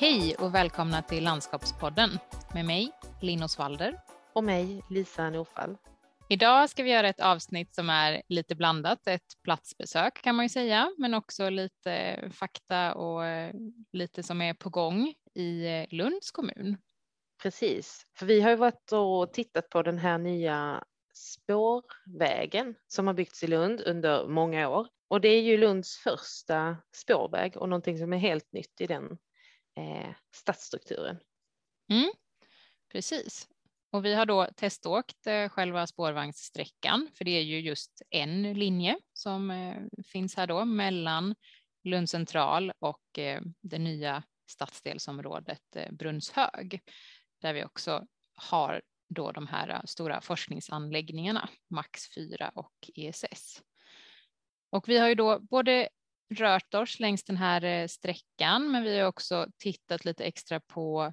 Hej och välkomna till Landskapspodden med mig, Linn Osvalder. Och mig, Lisa Norfall. Idag ska vi göra ett avsnitt som är lite blandat, ett platsbesök kan man ju säga, men också lite fakta och eh, lite som är på gång i eh, Lunds kommun. Precis, för vi har ju varit och tittat på den här nya spårvägen som har byggts i Lund under många år. Och det är ju Lunds första spårväg och någonting som är helt nytt i den eh, stadsstrukturen. Mm, precis. Och vi har då teståkt eh, själva spårvagnssträckan, för det är ju just en linje som eh, finns här då mellan Lund central och eh, det nya stadsdelsområdet eh, Brunnshög, där vi också har då de här eh, stora forskningsanläggningarna, Max 4 och ESS. Och vi har ju då både rört oss längs den här eh, sträckan, men vi har också tittat lite extra på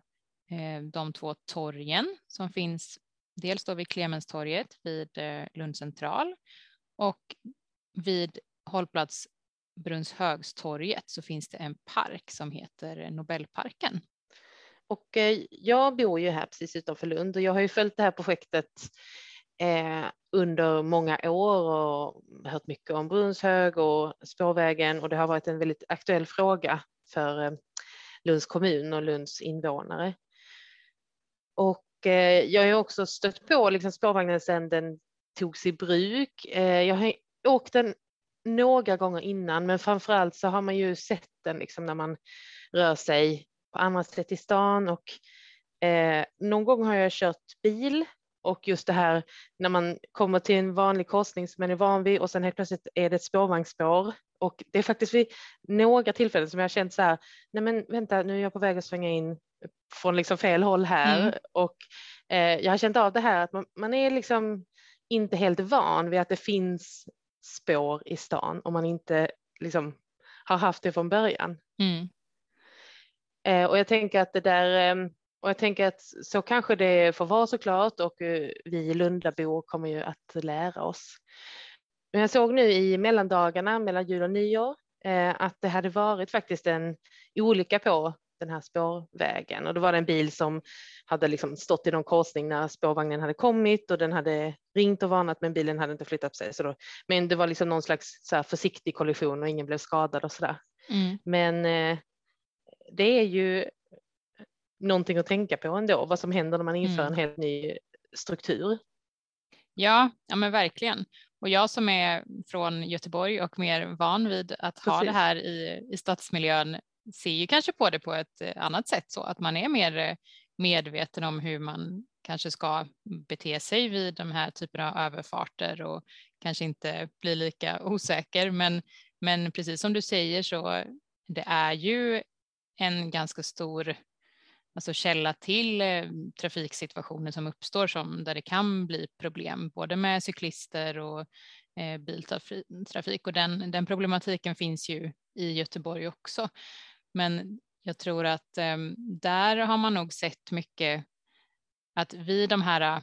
eh, de två torgen som finns. Dels då vid Clemenstorget vid eh, Lund central och vid hållplats Brunnshögstorget så finns det en park som heter Nobelparken. Och jag bor ju här precis utanför Lund och jag har ju följt det här projektet eh, under många år och hört mycket om Brunnshög och spårvägen och det har varit en väldigt aktuell fråga för eh, Lunds kommun och Lunds invånare. Och eh, jag har också stött på liksom spårvagnen sedan den togs i bruk. Eh, jag har åkt den några gånger innan, men framför allt så har man ju sett den liksom när man rör sig på andra sätt i stan och eh, någon gång har jag kört bil och just det här när man kommer till en vanlig korsning som man är van vid och sen helt plötsligt är det ett spårvagnsspår och det är faktiskt vid några tillfällen som jag har känt så här, nej men vänta nu är jag på väg att svänga in från liksom fel håll här mm. och eh, jag har känt av det här att man, man är liksom inte helt van vid att det finns spår i stan om man inte liksom har haft det från början. Mm. Eh, och jag tänker att det där eh, och jag tänker att så kanske det får vara såklart och eh, vi Lundabor kommer ju att lära oss. Men jag såg nu i mellandagarna mellan jul och nyår eh, att det hade varit faktiskt en olycka på den här spårvägen och då var det en bil som hade liksom stått i någon korsning när spårvagnen hade kommit och den hade ringt och varnat men bilen hade inte flyttat sig. Så då, men det var liksom någon slags så försiktig kollision och ingen blev skadad och sådär. Mm. Men eh, det är ju någonting att tänka på ändå, vad som händer när man inför mm. en helt ny struktur. Ja, ja men verkligen. Och jag som är från Göteborg och mer van vid att Precis. ha det här i, i stadsmiljön ser ju kanske på det på ett eh, annat sätt så att man är mer eh, medveten om hur man kanske ska bete sig vid de här typerna av överfarter och kanske inte bli lika osäker. Men, men precis som du säger så det är ju en ganska stor alltså källa till eh, trafiksituationer som uppstår som där det kan bli problem både med cyklister och eh, biltrafik och den, den problematiken finns ju i Göteborg också. Men jag tror att eh, där har man nog sett mycket att vid de här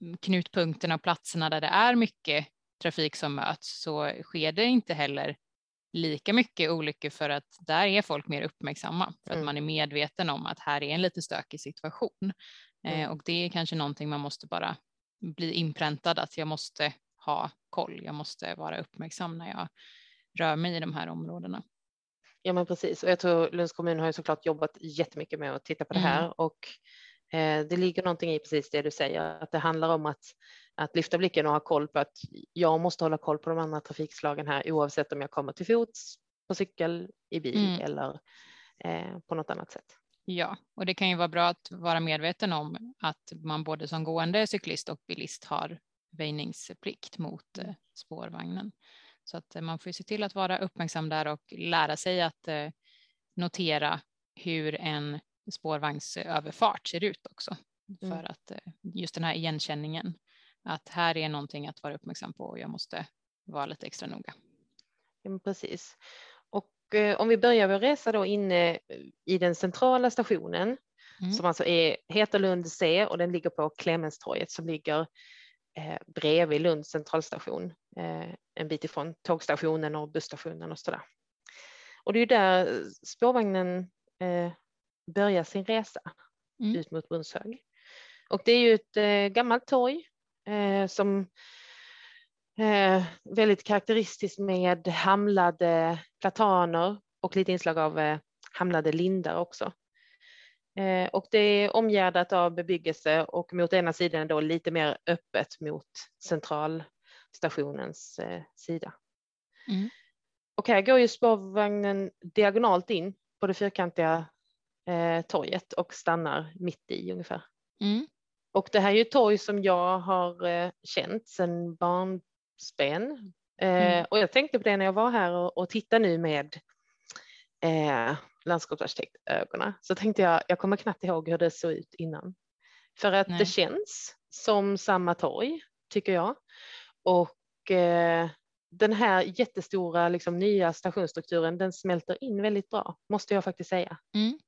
mm, knutpunkterna och platserna där det är mycket trafik som möts så sker det inte heller lika mycket olyckor för att där är folk mer uppmärksamma för att mm. man är medveten om att här är en lite stökig situation. Eh, mm. och det är kanske någonting man måste bara bli inpräntad att jag måste ha koll, jag måste vara uppmärksam när jag rör mig i de här områdena. Ja men precis och jag tror Lunds kommun har ju såklart jobbat jättemycket med att titta på det här mm. och eh, det ligger någonting i precis det du säger att det handlar om att, att lyfta blicken och ha koll på att jag måste hålla koll på de andra trafikslagen här oavsett om jag kommer till fots, på cykel, i bil mm. eller eh, på något annat sätt. Ja, och det kan ju vara bra att vara medveten om att man både som gående, cyklist och bilist har väjningsplikt mot eh, spårvagnen. Så att eh, man får se till att vara uppmärksam där och lära sig att eh, notera hur en spårvagnsöverfart ser ut också. Mm. För att eh, just den här igenkänningen, att här är någonting att vara uppmärksam på och jag måste vara lite extra noga. Ja, precis. Och eh, om vi börjar vår resa då inne i den centrala stationen mm. som alltså är, heter Lund C och den ligger på Clemenstorget som ligger eh, bredvid Lunds centralstation, eh, en bit ifrån tågstationen och busstationen och sådär. Och det är där spårvagnen eh, börja sin resa Mm. ut mot Brunnshög. Och det är ju ett eh, gammalt torg eh, som eh, väldigt karaktäristiskt med hamlade plataner och lite inslag av eh, hamlade lindar också. Eh, och det är omgärdat av bebyggelse och mot ena sidan då lite mer öppet mot centralstationens eh, sida. Mm. Och här går ju spårvagnen diagonalt in på det fyrkantiga eh, torget och stannar mitt i ungefär. Mm. Och det här är ju torg som jag har eh, känt sedan barnsben. Eh, Mm. Och jag tänkte på det när jag var här och, och tittade nu med eh, landskapsarkitektögonen. Så tänkte jag, jag kommer knappt ihåg hur det såg ut innan. För att Nej. det känns som samma torg, tycker jag. Och eh, den här jättestora liksom, nya stationsstrukturen, den smälter in väldigt bra, måste jag faktiskt säga. Mm.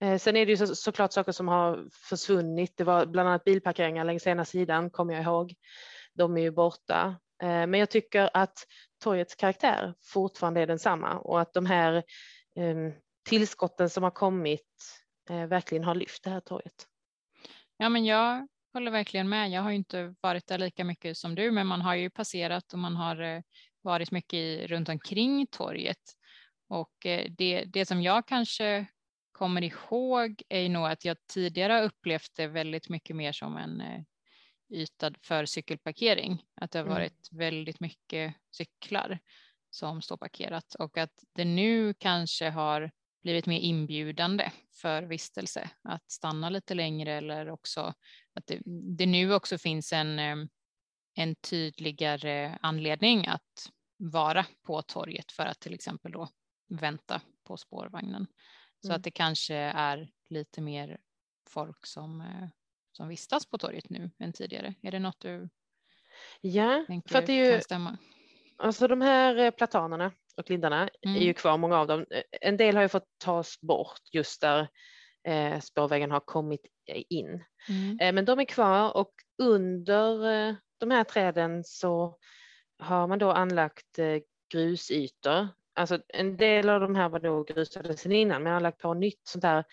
Eh, sen är det ju så, såklart saker som har försvunnit. Det var bland annat bilparkeringar längs ena sidan, kommer jag ihåg. De är ju borta. Eh, men jag tycker att torgets karaktär fortfarande är densamma och att de här ehm, tillskotten som har kommit eh, verkligen har lyft det här torget. Ja, men jag håller verkligen med. Jag har ju inte varit där lika mycket som du, men man har ju passerat och man har varit mycket i, runt omkring torget. Och det, det som jag kanske kommer ihåg är nog att jag tidigare har upplevt det väldigt mycket mer som en eh, yta för cykelparkering. Att det har Mm. varit väldigt mycket cyklar som står parkerat och att det nu kanske har blivit mer inbjudande för vistelse att stanna lite längre eller också att det, det nu också finns en, eh, en tydligare anledning att vara på torget för att till exempel då vänta på spårvagnen. Så Mm. att det kanske är lite mer folk som, eh, som vistas på torget nu än tidigare. Är det något du Ja, tänker för att det är ju, kan stämma? alltså de här eh, platanerna och lindarna Mm. är ju kvar, många av dem. Eh, En del har ju fått tas bort just där eh, spårvägen har kommit in. Mm. Eh, Men de är kvar och under eh, de här träden så har man då anlagt eh, grusytor. Alltså en del av de här var då grusade sedan innan, men man har lagt på nytt sånt här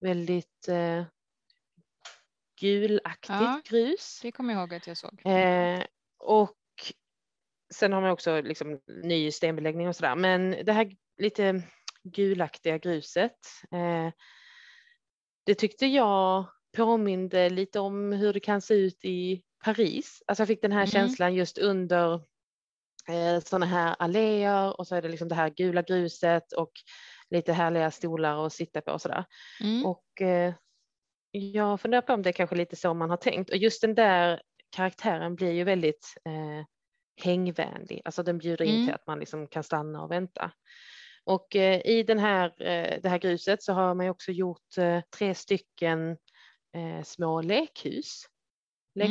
väldigt eh, gulaktigt Ja. grus. Det kommer jag ihåg att jag såg. Eh, och sen har man också liksom ny stenbeläggning och sådär. Men det här lite gulaktiga gruset, eh, det tyckte jag påminde lite om hur det kan se ut i Paris. Alltså jag fick den här Mm. känslan just under eh, sådana här alléer och så är det liksom det här gula gruset och lite härliga stolar att sitta på och sådär. Mm. Och eh, jag funderar på om det är kanske lite så man har tänkt. Och just den där karaktären blir ju väldigt eh, hängvänlig. Alltså den bjuder in Mm. till att man liksom kan stanna och vänta. Och eh, i den här, eh, det här gruset så har man ju också gjort tre stycken små lekhus, Mm.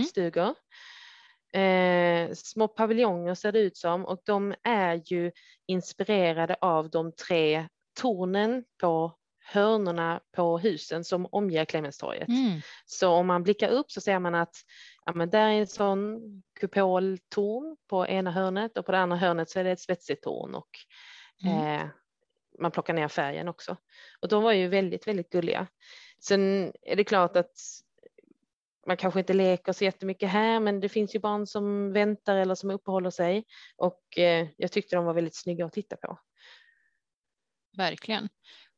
Eh, små paviljonger ser det ut som och de är ju inspirerade av de tre tornen på hörnorna på husen som omger Clemenstorget. Mm. Så om man blickar upp så ser man att ja, men där är en sån kupoltorn på ena hörnet och på det andra hörnet så är det ett svetsigt torn och Mm. eh, man plockar ner färgen också. Och de var ju väldigt, väldigt gulliga. Sen är det klart att man kanske inte leker så jättemycket här, men det finns ju barn som väntar eller som uppehåller sig och eh, jag tyckte de var väldigt snygga att titta på. Verkligen.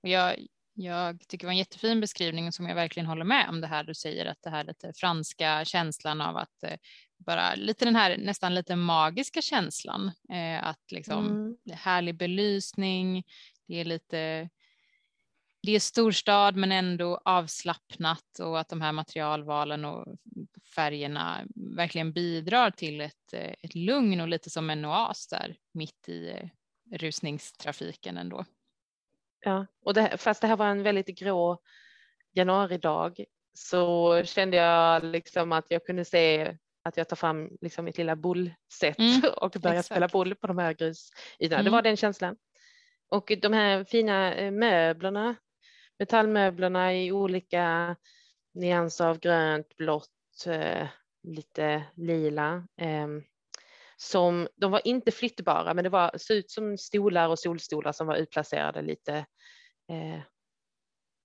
Och jag, jag tycker det var en jättefin beskrivning som jag verkligen håller med om det här du säger att det här lite franska känslan av att eh, bara lite den här nästan lite magiska känslan eh, att liksom Mm. härlig belysning, det är lite det är storstad men ändå avslappnat och att de här materialvalen och färgerna verkligen bidrar till ett, eh, ett lugn och lite som en oas där mitt i eh, rusningstrafiken ändå. Ja, och det, fast det här var en väldigt grå januaridag så kände jag liksom att jag kunde se att jag tar fram liksom mitt lilla bollset Mm, och börjar spela boll på de här grusytorna. Det Mm. var den känslan. Och de här fina eh, möblerna, metallmöblerna i olika nyanser av grönt, blått, eh, lite lila. ehm, som, de var inte flyttbara men det var, såg ut som stolar och solstolar som var utplacerade lite eh,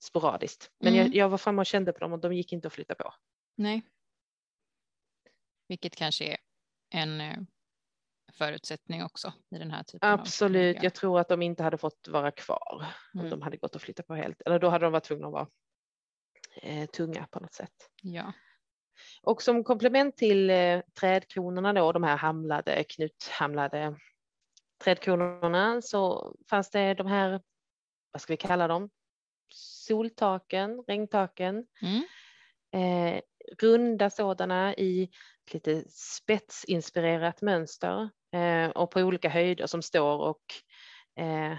sporadiskt. Men mm. jag, jag, var framme och kände på dem och de gick inte att flytta på. Nej. Vilket kanske är en eh, förutsättning också i den här typen Absolut, jag tror att de inte hade fått vara kvar mm. om de hade gått att flytta på helt. Eller då hade de varit tvungna att vara eh, tunga på något sätt. Ja. Och som komplement till eh, trädkronorna då, de här hamlade, knuthamlade trädkronorna så fanns det de här, vad ska vi kalla dem, soltaken, regntaken. Mm. Eh, runda sådana i lite spetsinspirerat mönster och på olika höjder som står och eh,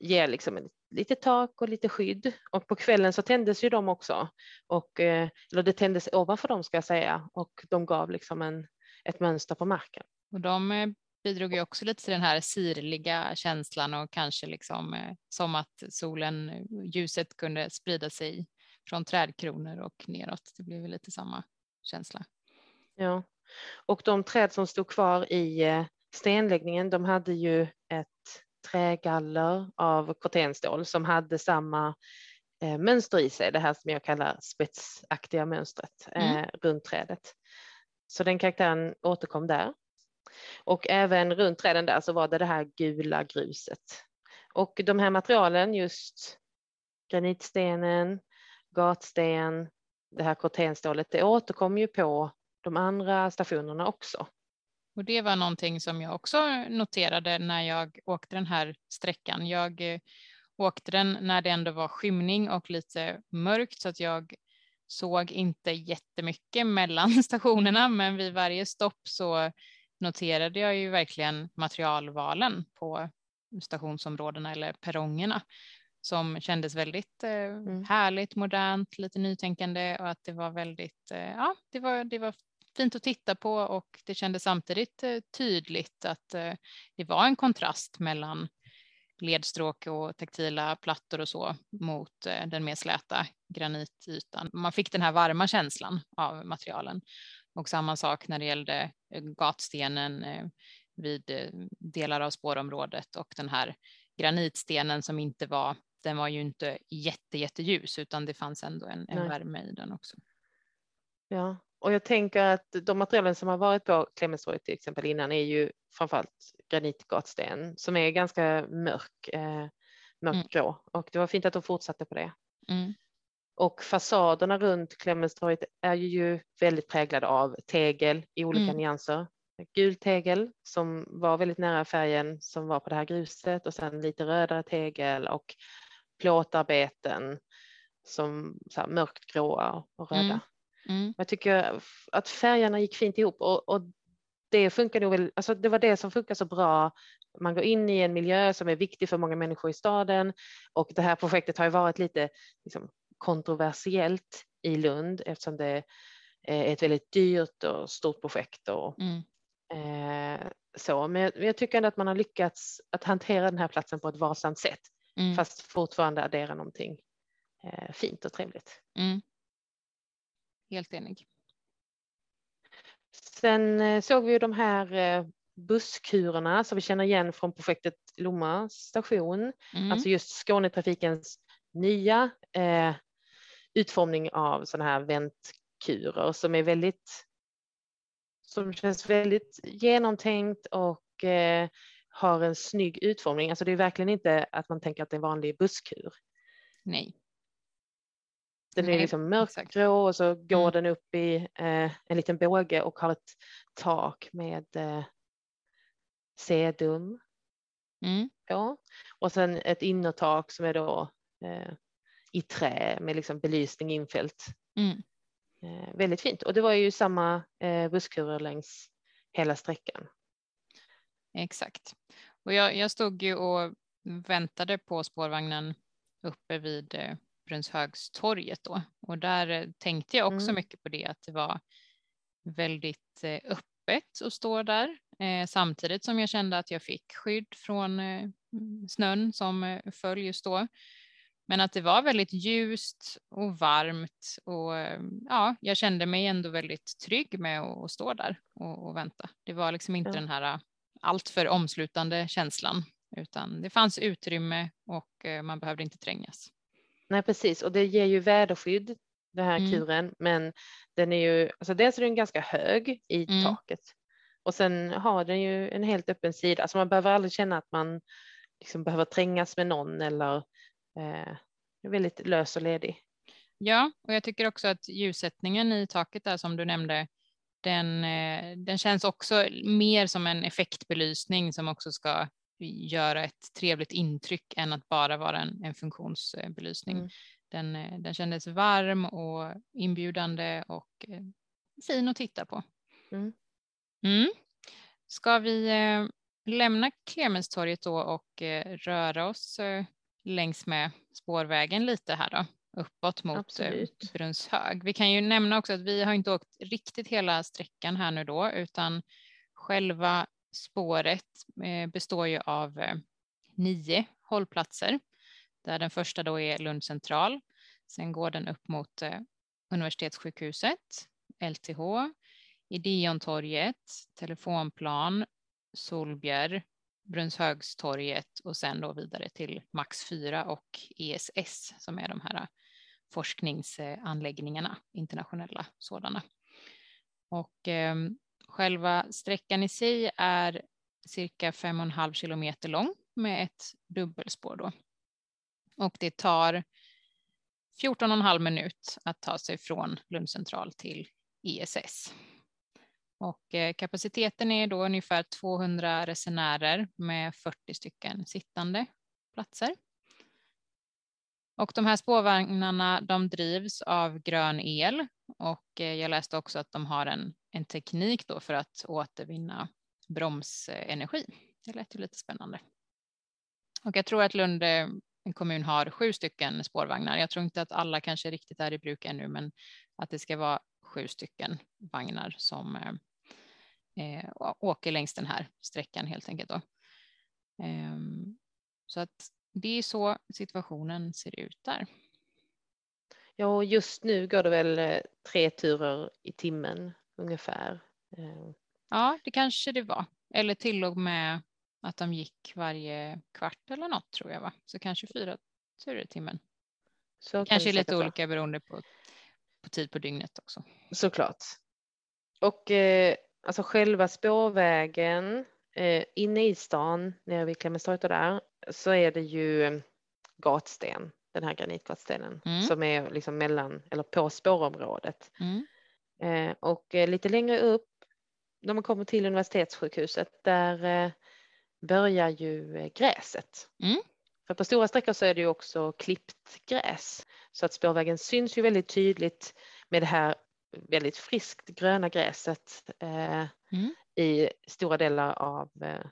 ger liksom lite tak och lite skydd. Och på kvällen så tändes ju de också. Och, eh, eller det tändes ovanför dem ska jag säga och de gav liksom en, ett mönster på marken. Och de eh, bidrog ju också lite till den här sirliga känslan och kanske liksom eh, som att solen, ljuset kunde sprida sig från trädkronor och neråt. Det blev lite samma känsla. Ja, och de träd som stod kvar i stenläggningen, de hade ju ett trägaller av kortenstål som hade samma eh, mönster i sig, det här som jag kallar spetsaktiga mönstret eh, mm. runt trädet. Så den karaktären återkom där. Och även runt träden där så var det det här gula gruset. Och de här materialen, just granitstenen, gatsten, det här kortenstålet, det återkom ju på de andra stationerna också. Och det var någonting som jag också noterade när jag åkte den här sträckan. Jag eh, åkte den när det ändå var skymning och lite mörkt så att jag såg inte jättemycket mellan stationerna men vid varje stopp så noterade jag ju verkligen materialvalen på stationsområdena eller perrongerna som kändes väldigt eh, mm. härligt, modernt, lite nytänkande och att det var väldigt, eh, ja, det var, det var fint att titta på och det kändes samtidigt eh, tydligt att eh, det var en kontrast mellan ledstråk och taktila plattor och så mot eh, den mer släta granitytan. Man fick den här varma känslan av materialen och samma sak när det gällde gatstenen vid delar av spårområdet och den här granitstenen som inte var, den var ju inte jätte, jätteljus utan det fanns ändå en, en värme i den också. Ja, och jag tänker att de materialen som har varit på Clemenstorg till exempel innan är ju framförallt granitgatsten som är ganska mörk, eh, mörkgrå mm. och det var fint att de fortsatte på det. Mm. Och fasaderna runt Clemenstorget är ju väldigt präglade av tegel i olika mm. nyanser. Gul tegel som var väldigt nära färgen som var på det här gruset och sen lite rödare tegel och plåtarbeten som så här mörkt gråa och röda. Mm. Mm. Jag tycker att färgerna gick fint ihop och, och det funkar nog väl, alltså det var det som funkar så bra. Man går in i en miljö som är viktig för många människor i staden och det här projektet har ju varit lite liksom, kontroversiellt i Lund eftersom det är ett väldigt dyrt och stort projekt och mm. eh, så. Men jag, jag, tycker ändå att man har lyckats att hantera den här platsen på ett varsamt sätt mm. fast fortfarande addera någonting eh, fint och trevligt. Mm helt enig. Sen eh, såg vi ju de här eh, busskurerna som vi känner igen från projektet Lomma station, mm. alltså just Skånetrafikens nya eh, utformning av sådana här väntkurer som är väldigt som känns väldigt genomtänkt och eh, har en snygg utformning. Alltså det är verkligen inte att man tänker att det är en vanlig busskur. Nej. Den är liksom mörkgrå och så går mm. den upp i eh, en liten båge och har ett tak med eh, sedum. Mm. Ja. Och sen ett innertak som är då eh, i trä med liksom belysning infällt. Mm. Eh, väldigt fint och det var ju samma eh, busskurer längs hela sträckan. Exakt. Och jag, jag stod ju och väntade på spårvagnen uppe vid eh, Brunshögstorget då och där eh, tänkte jag också mm. mycket på det att det var väldigt eh, öppet att stå där eh, samtidigt som jag kände att jag fick skydd från snön som föll just då. Men att det var väldigt ljust och varmt och ja, jag kände mig ändå väldigt trygg med att stå där och, och vänta. Det var liksom inte ja. den här alltför omslutande känslan utan det fanns utrymme och man behövde inte trängas. Nej precis och det ger ju väderskydd den här Mm. kuren men den är ju, alltså dels är den ganska hög i Mm. taket och sen har den ju en helt öppen sida, alltså man behöver aldrig känna att man liksom behöver trängas med någon eller eh, väldigt lös och ledig. Ja, och jag tycker också att ljussättningen i taket där som du nämnde, den, eh, den känns också mer som en effektbelysning som också ska göra ett trevligt intryck än att bara vara en, en funktionsbelysning. Mm. Den, den kändes varm och inbjudande och eh, fin att titta på. Mm. Mm. Ska vi eh, lämna Clemenstorget då och eh, röra oss längs med spårvägen lite här då? uppåt mot Absolut. Brunshög. Vi kan ju nämna också att vi har inte åkt riktigt hela sträckan här nu då, utan själva spåret eh, består ju av eh, nio hållplatser, där den första då är Lund central. Sen går den upp mot eh, Universitetssjukhuset, LTH, Ideontorget, Telefonplan, Solbjer, Brunshögstorget och sen då vidare till Max 4 och ESS som är de här forskningsanläggningarna, internationella sådana. Och ehm, själva sträckan i sig är cirka 5,5 kilometer lång med ett dubbelspår då. Och det tar 14,5 minut att ta sig från Lund central till ESS. Och eh, kapaciteten är då ungefär 200 resenärer med 40 stycken sittande platser. Och de här spårvagnarna de drivs av grön el och eh, jag läste också att de har en, en teknik då för att återvinna bromsenergi. Det lät ju lite spännande. Och jag tror att Lund kommun har sju stycken spårvagnar. Jag tror inte att alla kanske riktigt är i bruk ännu, men att det ska vara sju stycken vagnar som eh, åker längs den här sträckan helt enkelt. Då. Eh, så att det är så situationen ser ut där. Ja, och just nu går det väl eh, tre turer i timmen ungefär. Ja, det kanske det var. Eller till och med att de gick varje kvart eller något tror jag va? Så kanske fyra turer i timmen. Så kanske lite olika beroende på, på tid på dygnet också. Såklart. Och eh, alltså själva spårvägen eh, inne i stan nere vid Clemenstorget där så är det ju gatsten, den här granitgatstenen mm. som är liksom mellan eller på spårområdet. Mm. Eh, och eh, lite längre upp när man kommer till universitetssjukhuset där eh, börjar ju gräset. Mm. För på stora sträckor så är det ju också klippt gräs så att spårvägen syns ju väldigt tydligt med det här väldigt friskt gröna gräset eh, mm. i stora delar av eh,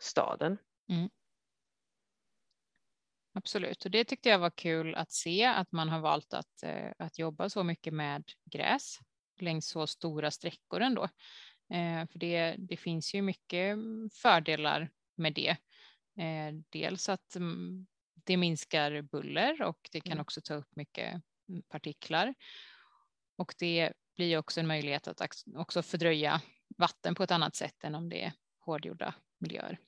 staden. Mm. Absolut, och det tyckte jag var kul att se att man har valt att, eh, att jobba så mycket med gräs längs så stora sträckor ändå. Eh, för det, det finns ju mycket fördelar med det. Eh, dels att mm, det minskar buller och det kan Mm. också ta upp mycket mm, partiklar. Och det blir också en möjlighet att också fördröja vatten på ett annat sätt än om det är hårdgjorda miljöer.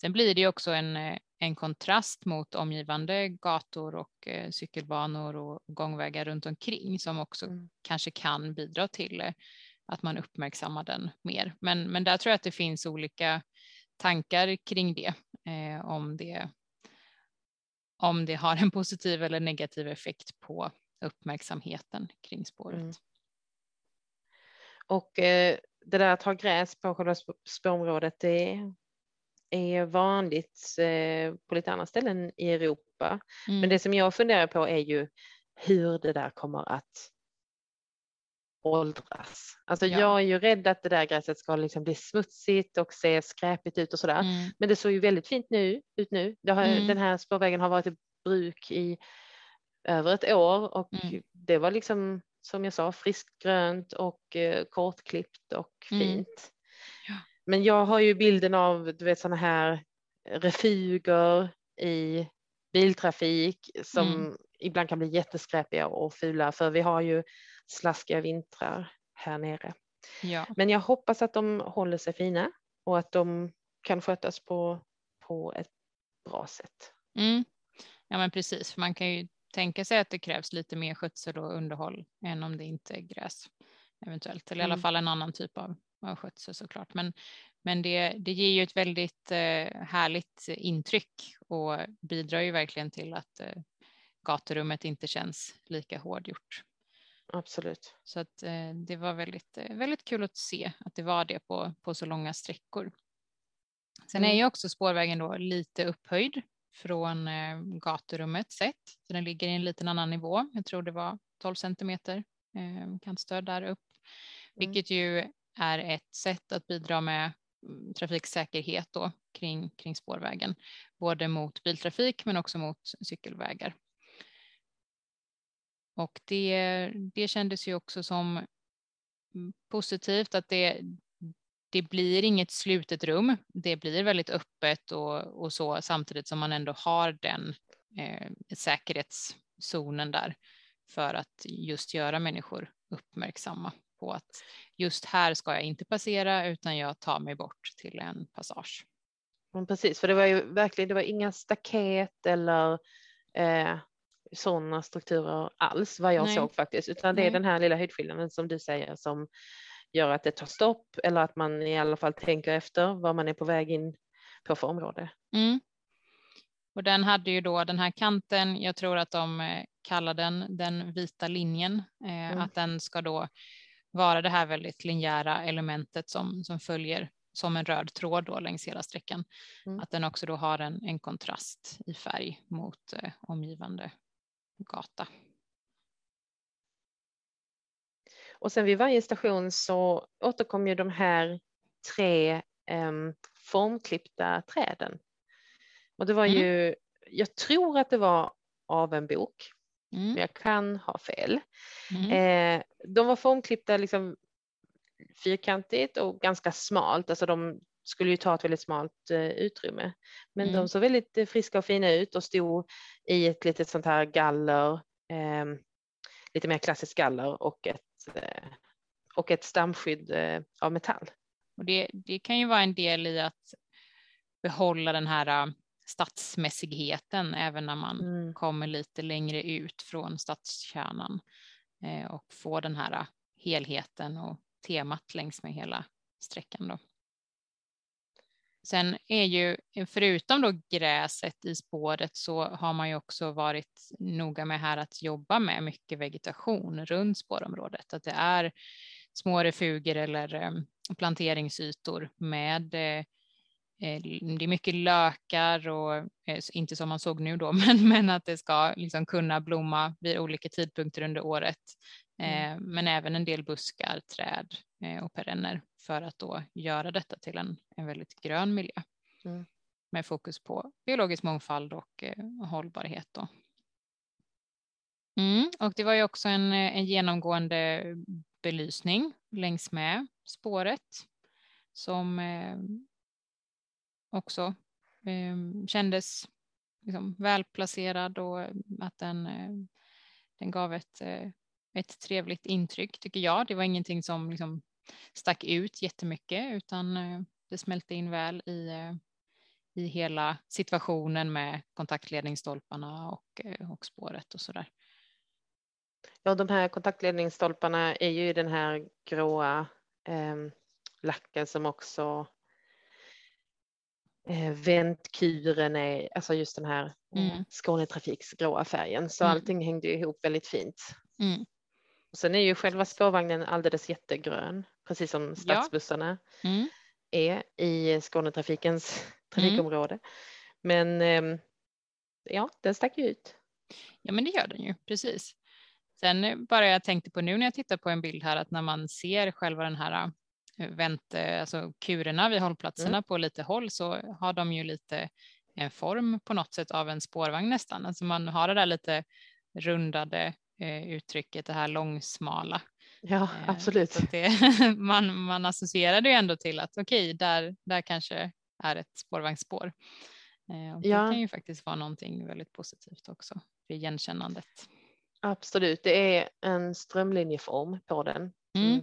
Sen blir det också en, eh, en kontrast mot omgivande gator och eh, cykelbanor och gångvägar runt omkring som också Mm. kanske kan bidra till eh, att man uppmärksammar den mer. Men, men där tror jag att det finns olika tankar kring det, eh, om det. Om det har en positiv eller negativ effekt på uppmärksamheten kring spåret. Mm. Och eh, det där att ha gräs på själva spårområdet det är vanligt eh, på lite andra ställen i Europa. Mm. Men det som jag funderar på är ju hur det där kommer att åldras. Alltså Ja. jag är ju rädd att det där gräset ska liksom bli smutsigt och se skräpigt ut och sådär. Mm. Men det såg ju väldigt fint nu, ut nu. Har, Mm. Den här spårvägen har varit i bruk i över ett år och Mm. det var liksom som jag sa friskt grönt och eh, kortklippt och Mm. fint. Men jag har ju bilden av du vet sådana här refuger i biltrafik som Mm. ibland kan bli jätteskräpiga och fula för vi har ju slaskiga vintrar här nere. Ja. Men jag hoppas att de håller sig fina och att de kan skötas på, på ett bra sätt. Mm. Ja men precis, för man kan ju tänka sig att det krävs lite mer skötsel och underhåll än om det inte är gräs eventuellt, eller i alla mm. fall en annan typ av, av skötsel såklart. Men, men det, det ger ju ett väldigt eh, härligt intryck och bidrar ju verkligen till att eh, gaturummet inte känns lika hårdgjort. Absolut. Så att eh, det var väldigt, väldigt kul att se att det var det på, på så långa sträckor. Sen mm. är ju också spårvägen då lite upphöjd från gaturummet sett. Så den ligger i en liten annan nivå. Jag tror det var 12 centimeter kantstöd där upp, mm. vilket ju är ett sätt att bidra med mm, trafiksäkerhet då kring, kring spårvägen, både mot biltrafik men också mot cykelvägar. Och det, det kändes ju också som mm, positivt att det, det blir inget slutet rum. Det blir väldigt öppet och, och så samtidigt som man ändå har den eh, säkerhetszonen där för att just göra människor uppmärksamma på att just här ska jag inte passera utan jag tar mig bort till en passage. Ja, precis, för det var ju verkligen, det var inga staket eller eh, sådana strukturer alls vad jag Nej. såg faktiskt, utan det är den här lilla höjdskillnaden som du säger som gör att det tar stopp eller att man i alla fall tänker efter vad man är på väg in på för område. Mm. Och den hade ju då den här kanten, jag tror att de eh, kallar den den vita linjen, eh, mm. att den ska då vara det här väldigt linjära elementet som, som följer som en röd tråd då längs hela sträckan. Mm. Att den också då har en, en kontrast i färg mot eh, omgivande gata. Och sen vid varje station så återkom ju de här tre eh, formklippta träden. Och det var mm. ju, jag tror att det var av en bok, mm. jag kan ha fel. Mm. Eh, de var formklippta liksom fyrkantigt och ganska smalt, alltså de skulle ju ta ett väldigt smalt eh, utrymme. Men mm. de såg väldigt eh, friska och fina ut och stod i ett litet sånt här galler, eh, lite mer klassiskt galler och ett, eh, och ett stamskydd eh, av metall. Och det, det kan ju vara en del i att behålla den här stadsmässigheten även när man mm. kommer lite längre ut från stadskärnan och få den här helheten och temat längs med hela sträckan. Då. Sen är ju förutom då gräset i spåret så har man ju också varit noga med här att jobba med mycket vegetation runt spårområdet. Att det är små refuger eller eh, planteringsytor med eh, eh, det är mycket lökar och inte som man såg nu då, men, men att det ska liksom kunna blomma vid olika tidpunkter under året. Mm. Men även en del buskar, träd och perenner för att då göra detta till en, en väldigt grön miljö mm. med fokus på biologisk mångfald och eh, hållbarhet. Då. Mm, och det var ju också en, en genomgående belysning längs med spåret som eh, också eh, kändes liksom välplacerad och att den, eh, den gav ett, eh, ett trevligt intryck tycker jag. Det var ingenting som liksom stack ut jättemycket utan eh, det smälte in väl i, eh, i hela situationen med kontaktledningsstolparna och, eh, och spåret och så där. Ja, de här kontaktledningsstolparna är ju den här gråa eh, lacken som också eh, väntkuren är, alltså just den här mm. Skånetrafiks gråa färgen. Så mm. allting hängde ihop väldigt fint. Mm. Och sen är ju själva spårvagnen alldeles jättegrön, precis som stadsbussarna ja. mm. är i Skånetrafikens mm. trafikområde. Men ehm, ja, den stack ju ut. Ja, men det gör den ju, precis. Sen eh, bara jag tänkte på nu när jag tittar på en bild här att när man ser själva den här eh, vänt, alltså kurerna vid hållplatserna mm. på lite håll så har de ju lite en form på något sätt av en spårvagn nästan. Alltså man har det där lite rundade Eh, uttrycket det här långsmala. Ja, eh, absolut. Det, man, man associerar det ändå till att okej, okay, där, där kanske är ett spårvagnsspår. Eh, och det ja. kan ju faktiskt vara någonting väldigt positivt också för igenkännandet. Absolut, det är en strömlinjeform på den. Mm.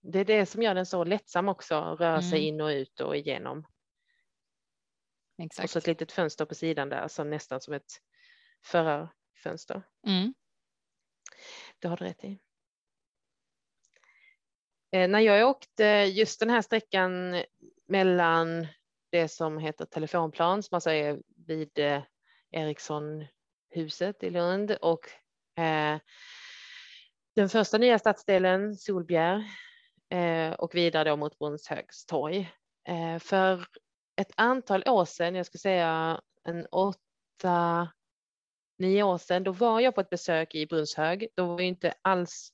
Det är det som gör den så lättsam också, att röra mm. sig in och ut och igenom. Exakt. Och så ett litet fönster på sidan där, så nästan som ett förar, fönster. Mm. Det har du rätt i. Eh, när jag åkte just den här sträckan mellan det som heter telefonplan, som alltså är vid eh, Ericssonhuset i Lund och eh, den första nya stadsdelen Solbjer eh, och vidare då mot Brunnshögs torg. Eh, för ett antal år sedan, jag skulle säga en åtta, nio år sedan, då var jag på ett besök i Brunnshög. Då var det inte alls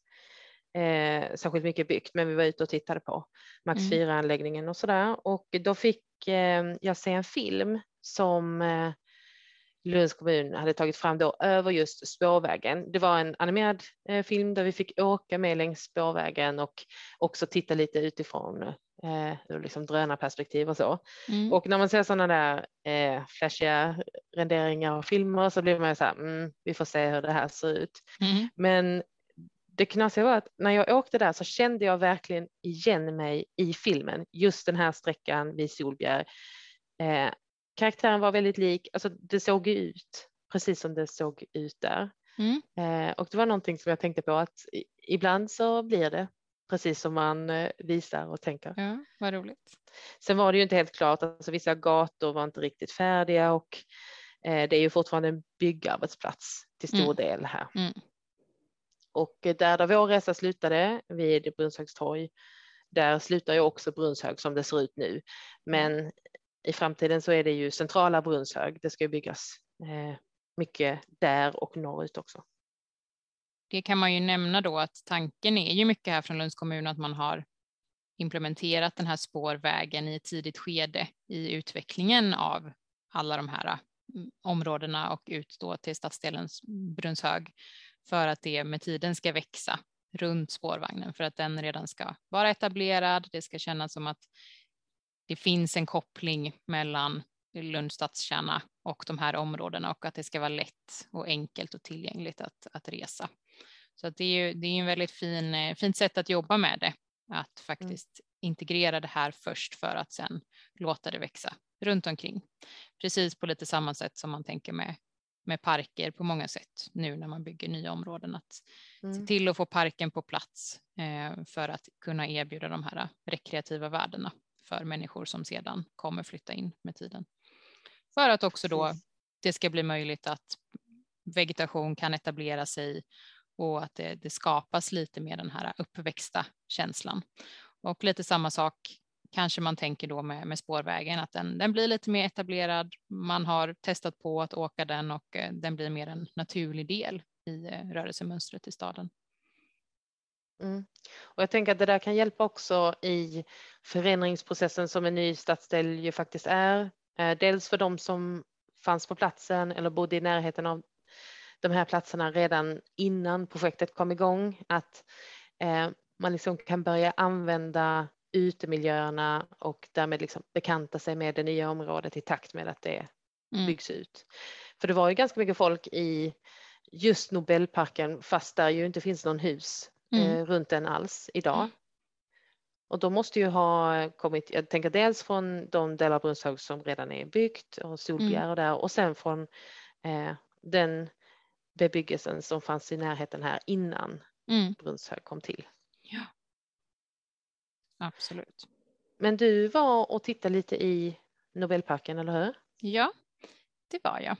eh, särskilt mycket byggt, men vi var ute och tittade på Max 4-anläggningen mm. och sådär. Och då fick eh, jag se en film som eh, Lunds kommun hade tagit fram då över just spårvägen. Det var en animerad eh, film där vi fick åka med längs spårvägen och också titta lite utifrån eh, ur liksom drönarperspektiv och så. Mm. Och när man ser sådana där eh, flashiga renderingar och filmer så blir man så här, mm, vi får se hur det här ser ut. Mm. Men det knasiga var att när jag åkte där så kände jag verkligen igen mig i filmen, just den här sträckan vid Solbjer. Eh, karaktären var väldigt lik, alltså det såg ut precis som det såg ut där. Mm. Eh, och det var någonting som jag tänkte på att ibland så blir det precis som man eh, visar och tänker. Ja, vad roligt. Sen var det ju inte helt klart, alltså vissa gator var inte riktigt färdiga och eh, det är ju fortfarande en byggarbetsplats till stor mm. del här. Mm. Och där, där vår resa slutade vid Brunshögs torg, där slutar ju också Brunshög som det ser ut nu. Men i framtiden så är det ju centrala Brunshög. Det ska byggas eh, mycket där och norrut också. Det kan man ju nämna då att tanken är ju mycket här från Lunds kommun att man har implementerat den här spårvägen i ett tidigt skede i utvecklingen av alla de här mm, områdena och ut då till stadsdelen Brunshög för att det med tiden ska växa runt spårvagnen för att den redan ska vara etablerad. Det ska kännas som att det finns en koppling mellan Lunds stadskärna och de här områdena och att det ska vara lätt och enkelt och tillgängligt att, att resa. Så att det är ju det är en väldigt fin, eh, fint sätt att jobba med det, att faktiskt mm. integrera det här först för att sen låta det växa runt omkring. Precis på lite samma sätt som man tänker med, med parker på många sätt nu när man bygger nya områden. Att mm. se till att få parken på plats eh, för att kunna erbjuda de här rekreativa värdena för människor som sedan kommer flytta in med tiden. För att också då det ska bli möjligt att vegetation kan etablera sig och att det, det skapas lite mer den här uppväxta känslan. Och lite samma sak kanske man tänker då med, med spårvägen, att den, den blir lite mer etablerad. Man har testat på att åka den och eh, den blir mer en naturlig del i eh, rörelsemönstret i staden. Mm. Och jag tänker att det där kan hjälpa också i förändringsprocessen som en ny stadsdel ju faktiskt är. Eh, dels för de som fanns på platsen eller bodde i närheten av de här platserna redan innan projektet kom igång. Att eh, man liksom kan börja använda utemiljöerna och därmed liksom bekanta sig med det nya området i takt med att det mm. byggs ut. För det var ju ganska mycket folk i just Nobelparken fast där ju inte finns någon hus mm. eh, runt den alls idag. Mm. Och då måste ju ha kommit, jag tänker dels från de delar av Brunshög som redan är byggt och Solbjer mm. och där och sen från eh, den bebyggelsen som fanns i närheten här innan mm. Brunshög kom till. Ja. Absolut. Men du var och tittade lite i Nobelparken, eller hur? Ja, det var jag.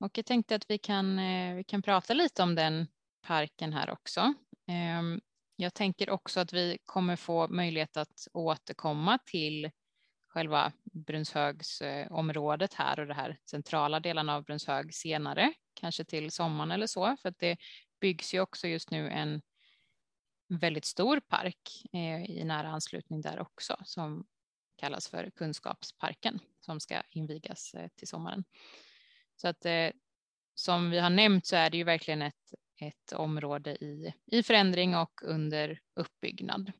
Och jag tänkte att vi kan, eh, vi kan prata lite om den parken här också. Ehm, jag tänker också att vi kommer få möjlighet att återkomma till själva Brunshögsområdet här och det här centrala delen av Brunshög senare, kanske till sommaren eller så, för att det byggs ju också just nu en väldigt stor park eh, i nära anslutning där också som kallas för Kunskapsparken som ska invigas eh, till sommaren. Så att eh, som vi har nämnt så är det ju verkligen ett, ett område i, i förändring och under uppbyggnad.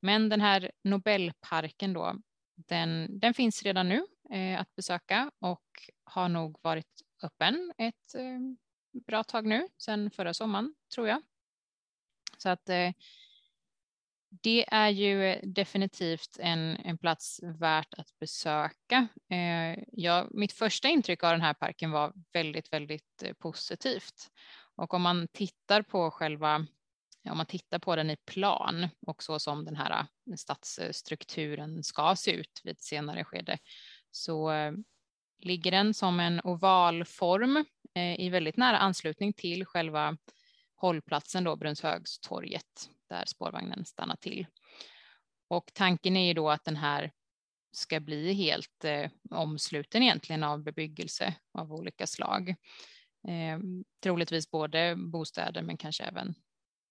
Men den här Nobelparken då, den, den finns redan nu eh, att besöka och har nog varit öppen ett eh, bra tag nu, sedan förra sommaren tror jag. Så att eh, det är ju definitivt en, en plats värt att besöka. Eh, ja, mitt första intryck av den här parken var väldigt, väldigt eh, positivt. Och om man tittar på själva, om man tittar på den i plan och så som den här eh, stadsstrukturen ska se ut vid ett senare skede så eh, ligger den som en ovalform eh, i väldigt nära anslutning till själva hållplatsen då, Brunshögstorget där spårvagnen stannar till. Och tanken är ju då att den här ska bli helt eh, omsluten egentligen av bebyggelse av olika slag. Eh, troligtvis både bostäder men kanske även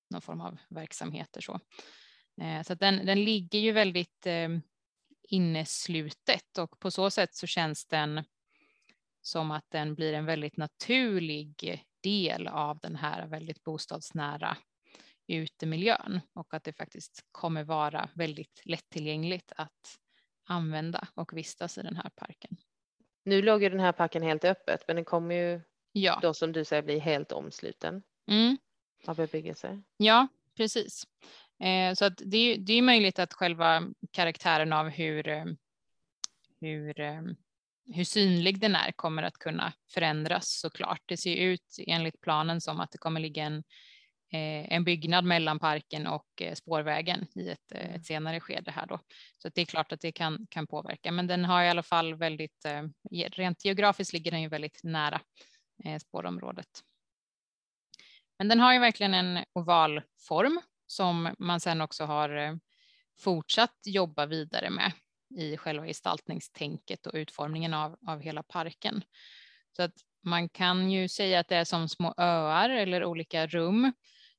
någon form av verksamheter. Så, eh, så den, den ligger ju väldigt eh, inneslutet och på så sätt så känns den som att den blir en väldigt naturlig del av den här väldigt bostadsnära utemiljön och att det faktiskt kommer vara väldigt lättillgängligt att använda och vistas i den här parken. Nu låg ju den här parken helt öppet men den kommer ju ja. då som du säger bli helt omsluten mm. av bebyggelse. Ja, precis. Eh, så att det, det är möjligt att själva karaktären av hur, eh, hur, eh, hur synlig den är kommer att kunna förändras såklart. Det ser ut enligt planen som att det kommer ligga en Eh, en byggnad mellan parken och spårvägen i ett, ett senare skede här då. Så det är klart att det kan, kan påverka, men den har i alla fall väldigt, rent geografiskt ligger den ju väldigt nära Eh, spårområdet. Men den har ju verkligen en oval form som man sen också har eh, fortsatt jobba vidare med i själva gestaltningstänket och utformningen av, av hela parken. Så att man kan ju säga att det är som små öar eller olika rum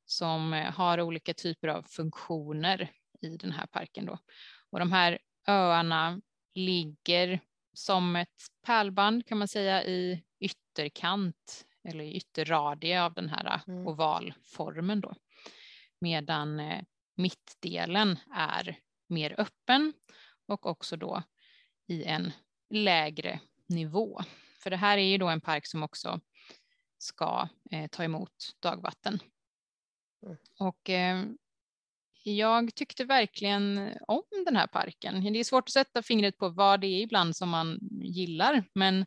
som eh, har olika typer av funktioner i den här parken. Då. Och de här öarna ligger som ett pärlband kan man säga i ytterkant eller i ytterradie av den här mm. ovalformen då. Medan eh, mittdelen är mer öppen och också då i en lägre nivå. För det här är ju då en park som också ska eh, ta emot dagvatten. Mm. Och eh, jag tyckte verkligen om den här parken. Det är svårt att sätta fingret på vad det är ibland som man gillar, men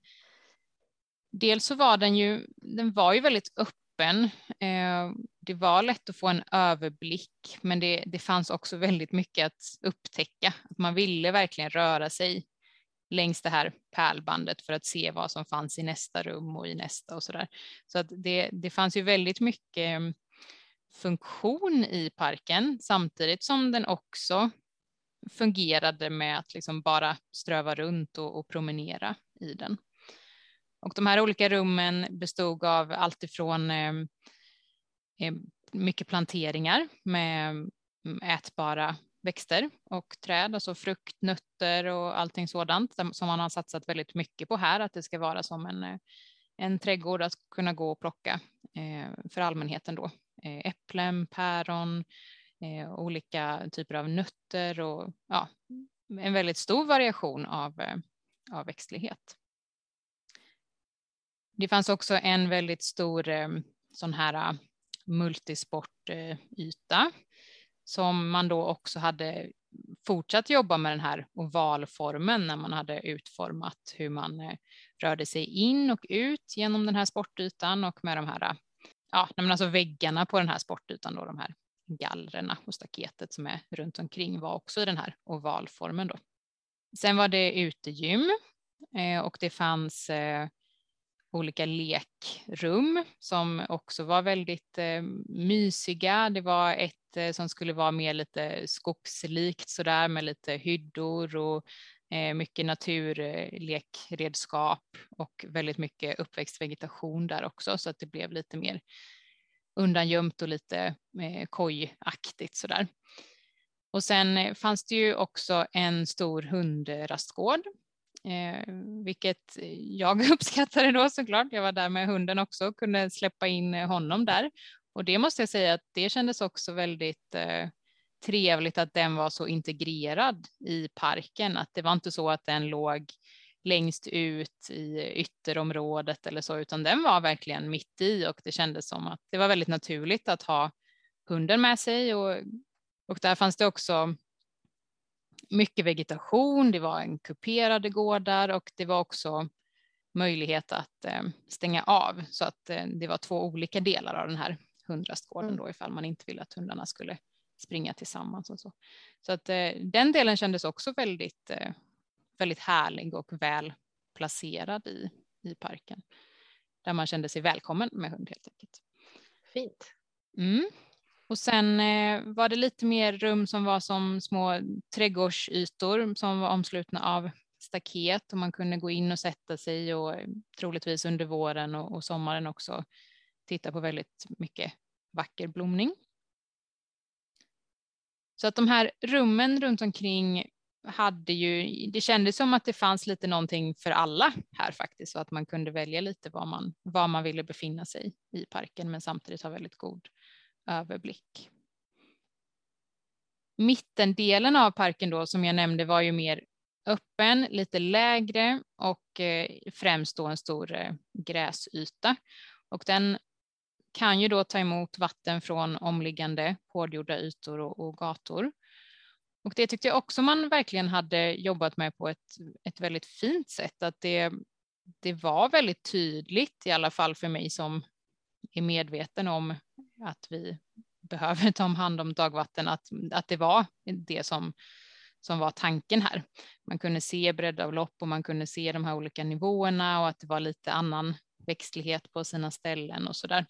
dels så var den ju, den var ju väldigt öppen. Eh, det var lätt att få en överblick, men det, det fanns också väldigt mycket att upptäcka. Att man ville verkligen röra sig längs det här pärlbandet för att se vad som fanns i nästa rum och i nästa och så där. Så att det, det fanns ju väldigt mycket funktion i parken samtidigt som den också fungerade med att liksom bara ströva runt och, och promenera i den. Och de här olika rummen bestod av alltifrån ifrån eh, mycket planteringar med mm, ätbara växter och träd, alltså frukt, nötter och allting sådant som man har satsat väldigt mycket på här, att det ska vara som en, eh, en trädgård att kunna gå och plocka eh, för allmänheten då Eh, äpplen, päron, eh, olika typer av nötter och ja, en väldigt stor variation av, eh, av växtlighet. Det fanns också en väldigt stor sån här multisportyta som man då också hade fortsatt jobba med den här ovalformen när man hade utformat hur man rörde sig in och ut genom den här sportytan och med de här ja, men alltså väggarna på den här sportytan då, de här gallrena och staketet som är runt omkring var också i den här ovalformen då. Sen var det utegym eh, och det fanns eh, olika lekrum som också var väldigt eh, mysiga. Det var ett eh, som skulle vara mer lite skogslikt sådär med lite hyddor och Eh, mycket naturlekredskap och väldigt mycket uppväxtvegetation där också så att det blev lite mer undangömt och lite eh, kojaktigt sådär. Och sen eh, fanns det ju också en stor hundrastgård, eh, vilket jag uppskattade då såklart. Jag var där med hunden också och kunde släppa in honom där. Och det måste jag säga att det kändes också väldigt eh, trevligt att den var så integrerad i parken, att det var inte så att den låg längst ut i ytterområdet eller så, utan den var verkligen mitt i och det kändes som att det var väldigt naturligt att ha hunden med sig och Och där fanns det också mycket vegetation, det var en kuperade gårdar och det var också möjlighet att eh, stänga av så att eh, det var två olika delar av den här hundrastgården mm. då ifall man inte ville att hundarna skulle springa tillsammans och så. Så att eh, den delen kändes också väldigt, väldigt härlig och väl placerad i, i parken där man kände sig välkommen med hund helt enkelt. Fint. Mm. Och sen eh, var det lite mer rum som var som små trädgårdsytor som var omslutna av staket och man kunde gå in och sätta sig och eh, troligtvis under våren och, och sommaren också titta på väldigt mycket vacker blomning. Så att de här rummen runt omkring hade ju, det kändes som att det fanns lite någonting för alla här faktiskt så att man kunde välja lite var man, var man ville befinna sig i parken men samtidigt ha väldigt god överblick. Mittendelen av parken då som jag nämnde var ju mer öppen, lite lägre och eh, främst då en stor eh, gräsyta. Och den kan ju då ta emot vatten från omliggande hårdgjorda ytor och, och gator. Och det tyckte jag också man verkligen hade jobbat med på ett, ett väldigt fint sätt. Att det, det var väldigt tydligt, i alla fall för mig som är medveten om att vi behöver ta hand om dagvatten, att, att det var det som, som var tanken här. Man kunde se breddavlopp och man kunde se de här olika nivåerna och att det var lite annan växtlighet på sina ställen och så där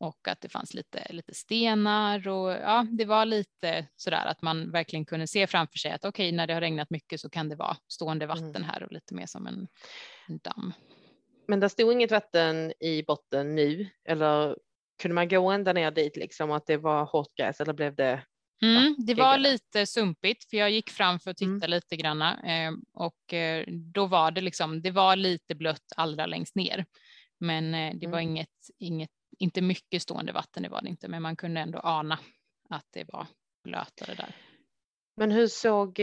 och att det fanns lite, lite stenar och ja, det var lite så där att man verkligen kunde se framför sig att okej, okay, när det har regnat mycket så kan det vara stående mm. vatten här och lite mer som en, en damm. Men det stod inget vatten i botten nu eller kunde man gå ända ner dit liksom att det var hårt gräs eller blev det? Mm, det var lite sumpigt för jag gick fram för att titta mm. lite granna eh, och eh, då var det liksom, det var lite blött allra längst ner. Men eh, det mm. var inget, inget inte mycket stående vatten, det var det inte, men man kunde ändå ana att det var blötare där. Men hur såg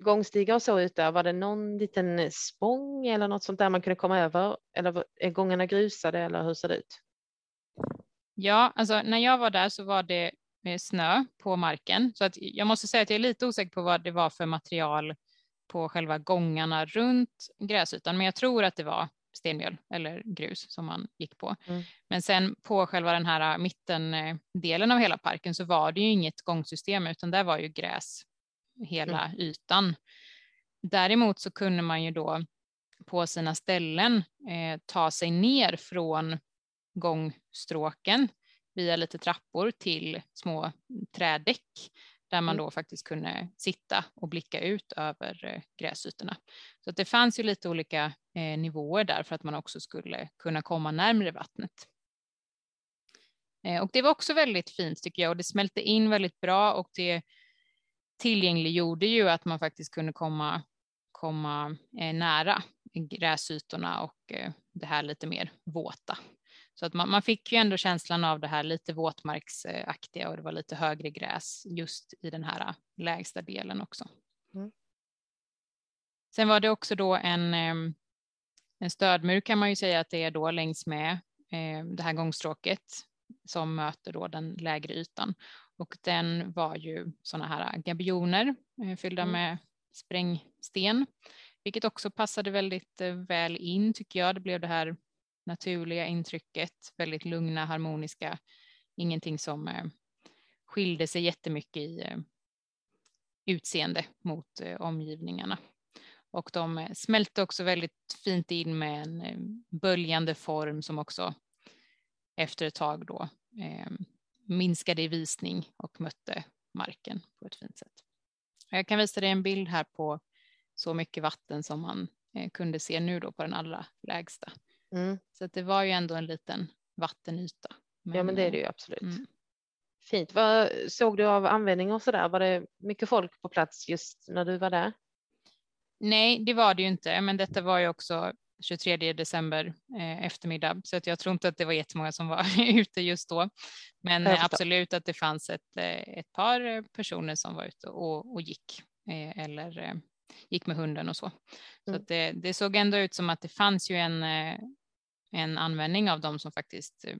gångstigar och så ut där? Var det någon liten spång eller något sånt där man kunde komma över? Eller är gångarna grusade eller hur ser det ut? Ja, alltså när jag var där så var det med snö på marken så att jag måste säga att jag är lite osäker på vad det var för material på själva gångarna runt gräsytan, men jag tror att det var stenmjöl eller grus som man gick på. Mm. Men sen på själva den här mittendelen av hela parken så var det ju inget gångsystem utan där var ju gräs hela mm. ytan. Däremot så kunde man ju då på sina ställen eh, ta sig ner från gångstråken via lite trappor till små trädäck där man mm. då faktiskt kunde sitta och blicka ut över eh, gräsytorna. Så att det fanns ju lite olika eh, nivåer där för att man också skulle kunna komma närmre vattnet. Eh, och det var också väldigt fint tycker jag och det smälte in väldigt bra och det tillgängliggjorde ju att man faktiskt kunde komma, komma nära gräsytorna och det här lite mer våta så att man, man, fick ju ändå känslan av det här lite våtmarksaktiga och det var lite högre gräs just i den här lägsta delen också. Mm. Sen var det också då en, en stödmur kan man ju säga att det är då längs med det här gångstråket som möter då den lägre ytan. Och den var ju sådana här gabioner eh, fyllda mm. med sprängsten, vilket också passade väldigt eh, väl in tycker jag. Det blev det här naturliga intrycket, väldigt lugna, harmoniska, ingenting som eh, skilde sig jättemycket i eh, utseende mot eh, omgivningarna. Och de eh, smälte också väldigt fint in med en eh, böljande form som också efter ett tag då eh, minskade i visning och mötte marken på ett fint sätt. Jag kan visa dig en bild här på så mycket vatten som man kunde se nu då på den allra lägsta. Mm. Så det var ju ändå en liten vattenyta. Men, ja men det är det ju absolut. Mm. Fint. Vad såg du av användning och så där? Var det mycket folk på plats just när du var där? Nej, det var det ju inte, men detta var ju också 23 december eh, eftermiddag, så att jag tror inte att det var jättemånga som var ute just då. Men absolut att det fanns ett, eh, ett par personer som var ute och, och gick eh, eller eh, gick med hunden och så. Så mm. det, det, såg ändå ut som att det fanns ju en, eh, en användning av de som faktiskt eh,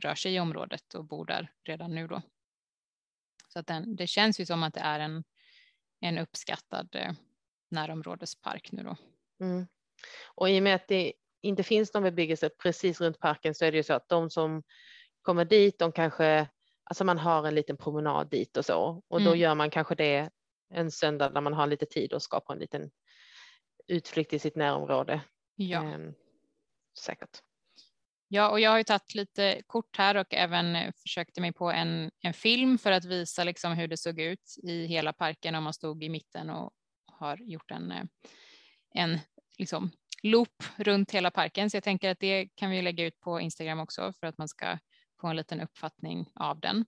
rör sig i området och bor där redan nu då. Så att den, det känns ju som att det är en, en uppskattad eh, närområdespark nu då. Mm. Och i och med att det inte finns någon bebyggelse precis runt parken så är det ju så att de som kommer dit, de kanske, alltså man har en liten promenad dit och så och då mm. gör man kanske det en söndag när man har lite tid och skapar en liten utflykt i sitt närområde. Ja. Ehm, säkert. Ja, och jag har ju tagit lite kort här och även eh, försökte mig på en, en film för att visa liksom hur det såg ut i hela parken om man stod i mitten och har gjort en, eh, en liksom loop runt hela parken. Så jag tänker att det kan vi lägga ut på Instagram också för att man ska få en liten uppfattning av den.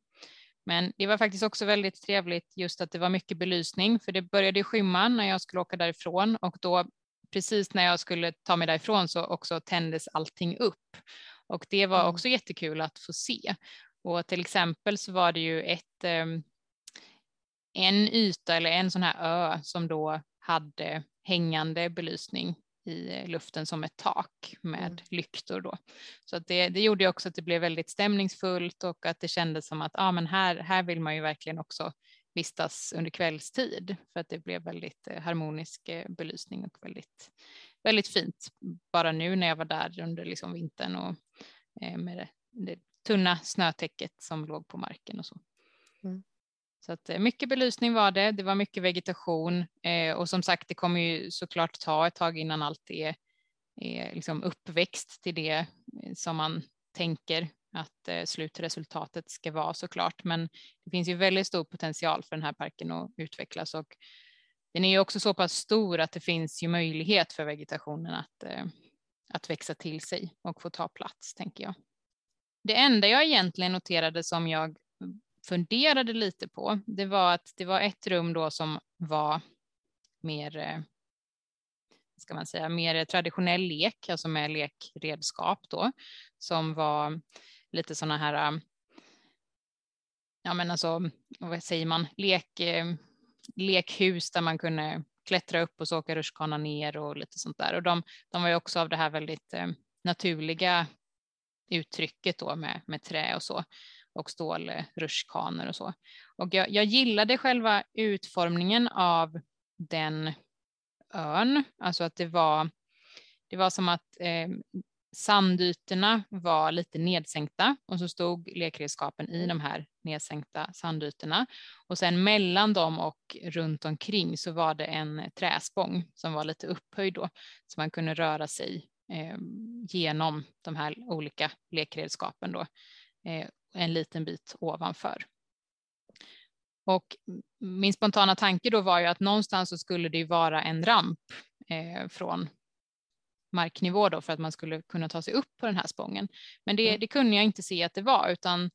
Men det var faktiskt också väldigt trevligt just att det var mycket belysning för det började skymma när jag skulle åka därifrån och då precis när jag skulle ta mig därifrån så också tändes allting upp och det var mm. också jättekul att få se. Och till exempel så var det ju ett ehm, en yta eller en sån här ö som då hade hängande belysning i luften som ett tak med mm. lyktor då. Så att det, det gjorde också att det blev väldigt stämningsfullt och att det kändes som att ah, men här, här vill man ju verkligen också vistas under kvällstid för att det blev väldigt eh, harmonisk eh, belysning och väldigt, väldigt fint bara nu när jag var där under liksom vintern och eh, med det, det tunna snötäcket som låg på marken och så. Mm. Så att mycket belysning var det. Det var mycket vegetation och som sagt, det kommer ju såklart ta ett tag innan allt är, är liksom uppväxt till det som man tänker att eh, slutresultatet ska vara såklart. Men det finns ju väldigt stor potential för den här parken att utvecklas och den är ju också så pass stor att det finns ju möjlighet för vegetationen att, eh, att växa till sig och få ta plats, tänker jag. Det enda jag egentligen noterade som jag funderade lite på, det var att det var ett rum då som var mer eh, ska man säga, mer traditionell lek, alltså med lekredskap då, som var lite sådana här, ähm, ja men alltså, vad säger man, lek, ähm, lekhus där man kunde klättra upp och så åka rutschkana ner och lite sånt där. Och de, de var ju också av det här väldigt ähm, naturliga uttrycket då med, med trä och så och stålrutschkanor äh, och så. Och jag, jag gillade själva utformningen av den ön, alltså att det var, det var som att eh, Sandytorna var lite nedsänkta och så stod lekredskapen i de här nedsänkta sandytorna och sen mellan dem och runt omkring så var det en träspång som var lite upphöjd då så man kunde röra sig eh, genom de här olika lekredskapen då eh, en liten bit ovanför. Och min spontana tanke då var ju att någonstans så skulle det ju vara en ramp eh, från marknivå då för att man skulle kunna ta sig upp på den här spången. Men det, det kunde jag inte se att det var utan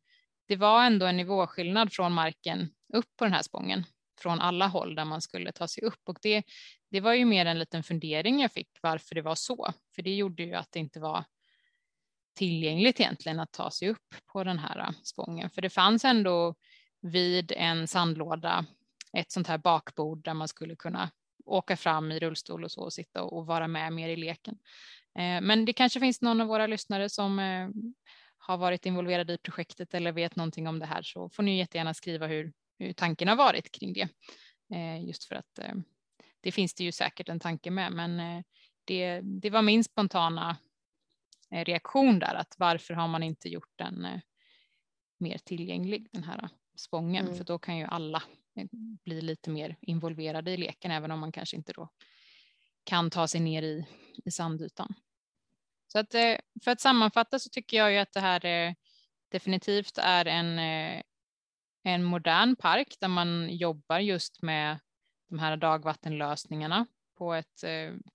det var ändå en nivåskillnad från marken upp på den här spången från alla håll där man skulle ta sig upp. Och det, det var ju mer en liten fundering jag fick varför det var så, för det gjorde ju att det inte var tillgängligt egentligen att ta sig upp på den här spången, för det fanns ändå vid en sandlåda ett sånt här bakbord där man skulle kunna åka fram i rullstol och så och sitta och vara med mer i leken. Eh, men det kanske finns någon av våra lyssnare som eh, har varit involverade i projektet eller vet någonting om det här så får ni jättegärna skriva hur, hur tanken har varit kring det. Eh, just för att det finns det ju säkert en tanke med, men det, det var min spontana reaktion där, att varför har man inte gjort den mer tillgänglig, den här spången, mm. för då kan ju alla Eh, bli lite mer involverade i leken, även om man kanske inte då kan ta sig ner i, i sandytan. Så att, eh, för att sammanfatta så tycker jag ju att det här är, definitivt är en, en modern park där man jobbar just med de här dagvattenlösningarna på ett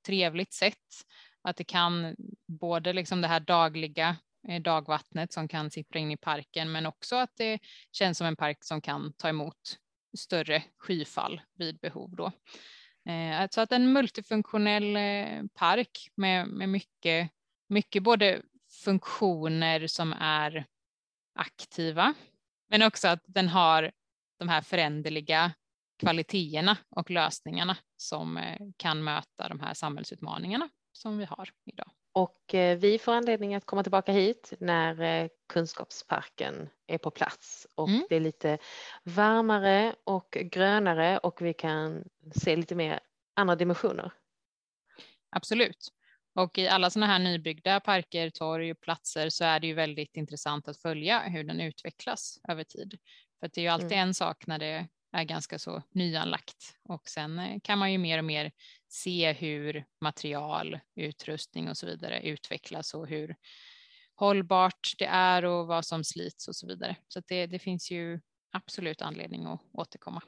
trevligt sätt. Att det kan både liksom det här dagliga dagvattnet som kan sippra in i parken, men också att det känns som en park som kan ta emot större skyfall vid behov. Då. Eh, att en multifunktionell eh, park med, med mycket, mycket både funktioner som är aktiva, men också att den har de här föränderliga kvaliteterna och lösningarna som eh, kan möta de här samhällsutmaningarna som vi har idag. Och eh, vi får anledning att komma tillbaka hit när eh, kunskapsparken är på plats och mm. det är lite varmare och grönare och vi kan se lite mer andra dimensioner. Absolut. Och i alla sådana här nybyggda parker, torg och platser så är det ju väldigt intressant att följa hur den utvecklas över tid. För det är ju alltid mm. en sak när det är ganska så nyanlagt och sen eh, kan man ju mer och mer se hur material, utrustning och så vidare utvecklas och hur hållbart det är och vad som slits och så vidare. Så det, det finns ju absolut anledning att återkomma.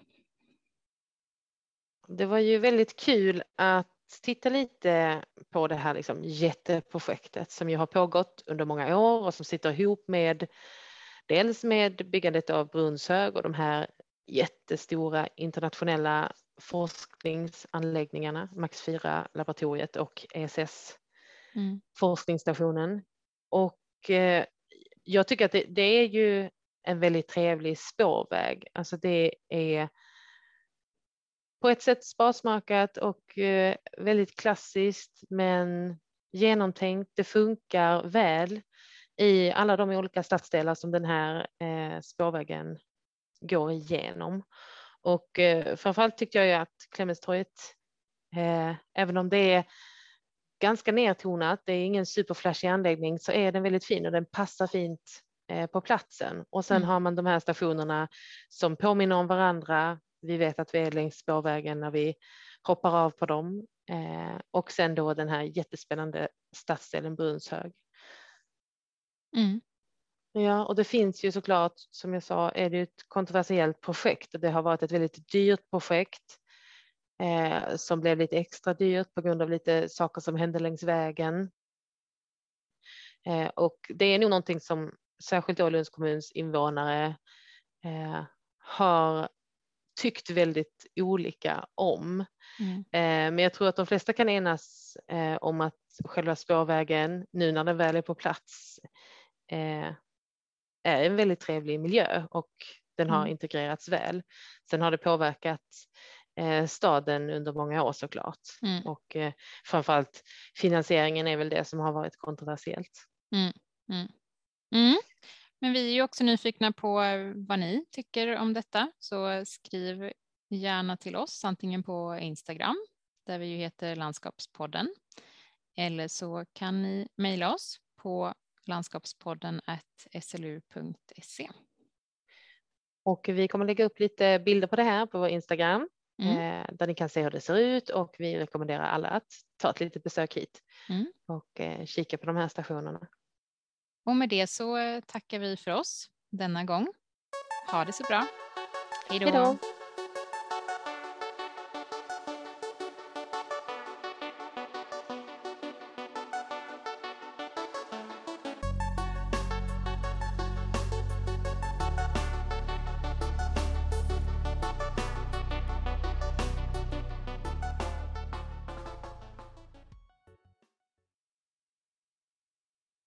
Det var ju väldigt kul att titta lite på det här liksom jätteprojektet som ju har pågått under många år och som sitter ihop med dels med byggandet av Brunshög och de här jättestora internationella forskningsanläggningarna, Max 4-laboratoriet och ESS mm. Och eh, jag tycker att det, det, är ju en väldigt trevlig spårväg. Alltså det är på ett sätt sparsmakat och eh, väldigt klassiskt men genomtänkt. Det funkar väl i alla de olika stadsdelar som den här eh, spårvägen går igenom. Och eh, framförallt tyckte jag ju att Clemenstorget, eh, även om det är ganska nedtonat, det är ingen superflashig anläggning, så är den väldigt fin och den passar fint eh, på platsen. Och sen mm. har man de här stationerna som påminner om varandra. Vi vet att vi är längs spårvägen när vi hoppar av på dem. Eh, och sen då den här jättespännande stadsdelen Brunshög. Mm. Ja, och det finns ju såklart, som jag sa, är det ett kontroversiellt projekt och det har varit ett väldigt dyrt projekt eh, som blev lite extra dyrt på grund av lite saker som hände längs vägen. Eh, och det är nog någonting som särskilt då Lunds kommuns invånare eh, har tyckt väldigt olika om. Mm. Eh, men jag tror att de flesta kan enas eh, om att själva spårvägen, nu när den väl är på plats, eh, är en väldigt trevlig miljö och den har mm. integrerats väl. Sen har det påverkat eh, staden under många år såklart mm. och eh, framförallt finansieringen är väl det som har varit kontroversiellt. Mm. mm. mm. Men vi är ju också nyfikna på vad ni tycker om detta så skriv gärna till oss antingen på Instagram där vi ju heter Landskapspodden eller så kan ni mejla oss på landskapspodden slu.se. Och vi kommer lägga upp lite bilder på det här på vår Instagram mm. eh, där ni kan se hur det ser ut och vi rekommenderar alla att ta ett litet besök hit mm. och eh, kika på de här stationerna. Och med det så tackar vi för oss denna gång. Ha det så bra. Hej då.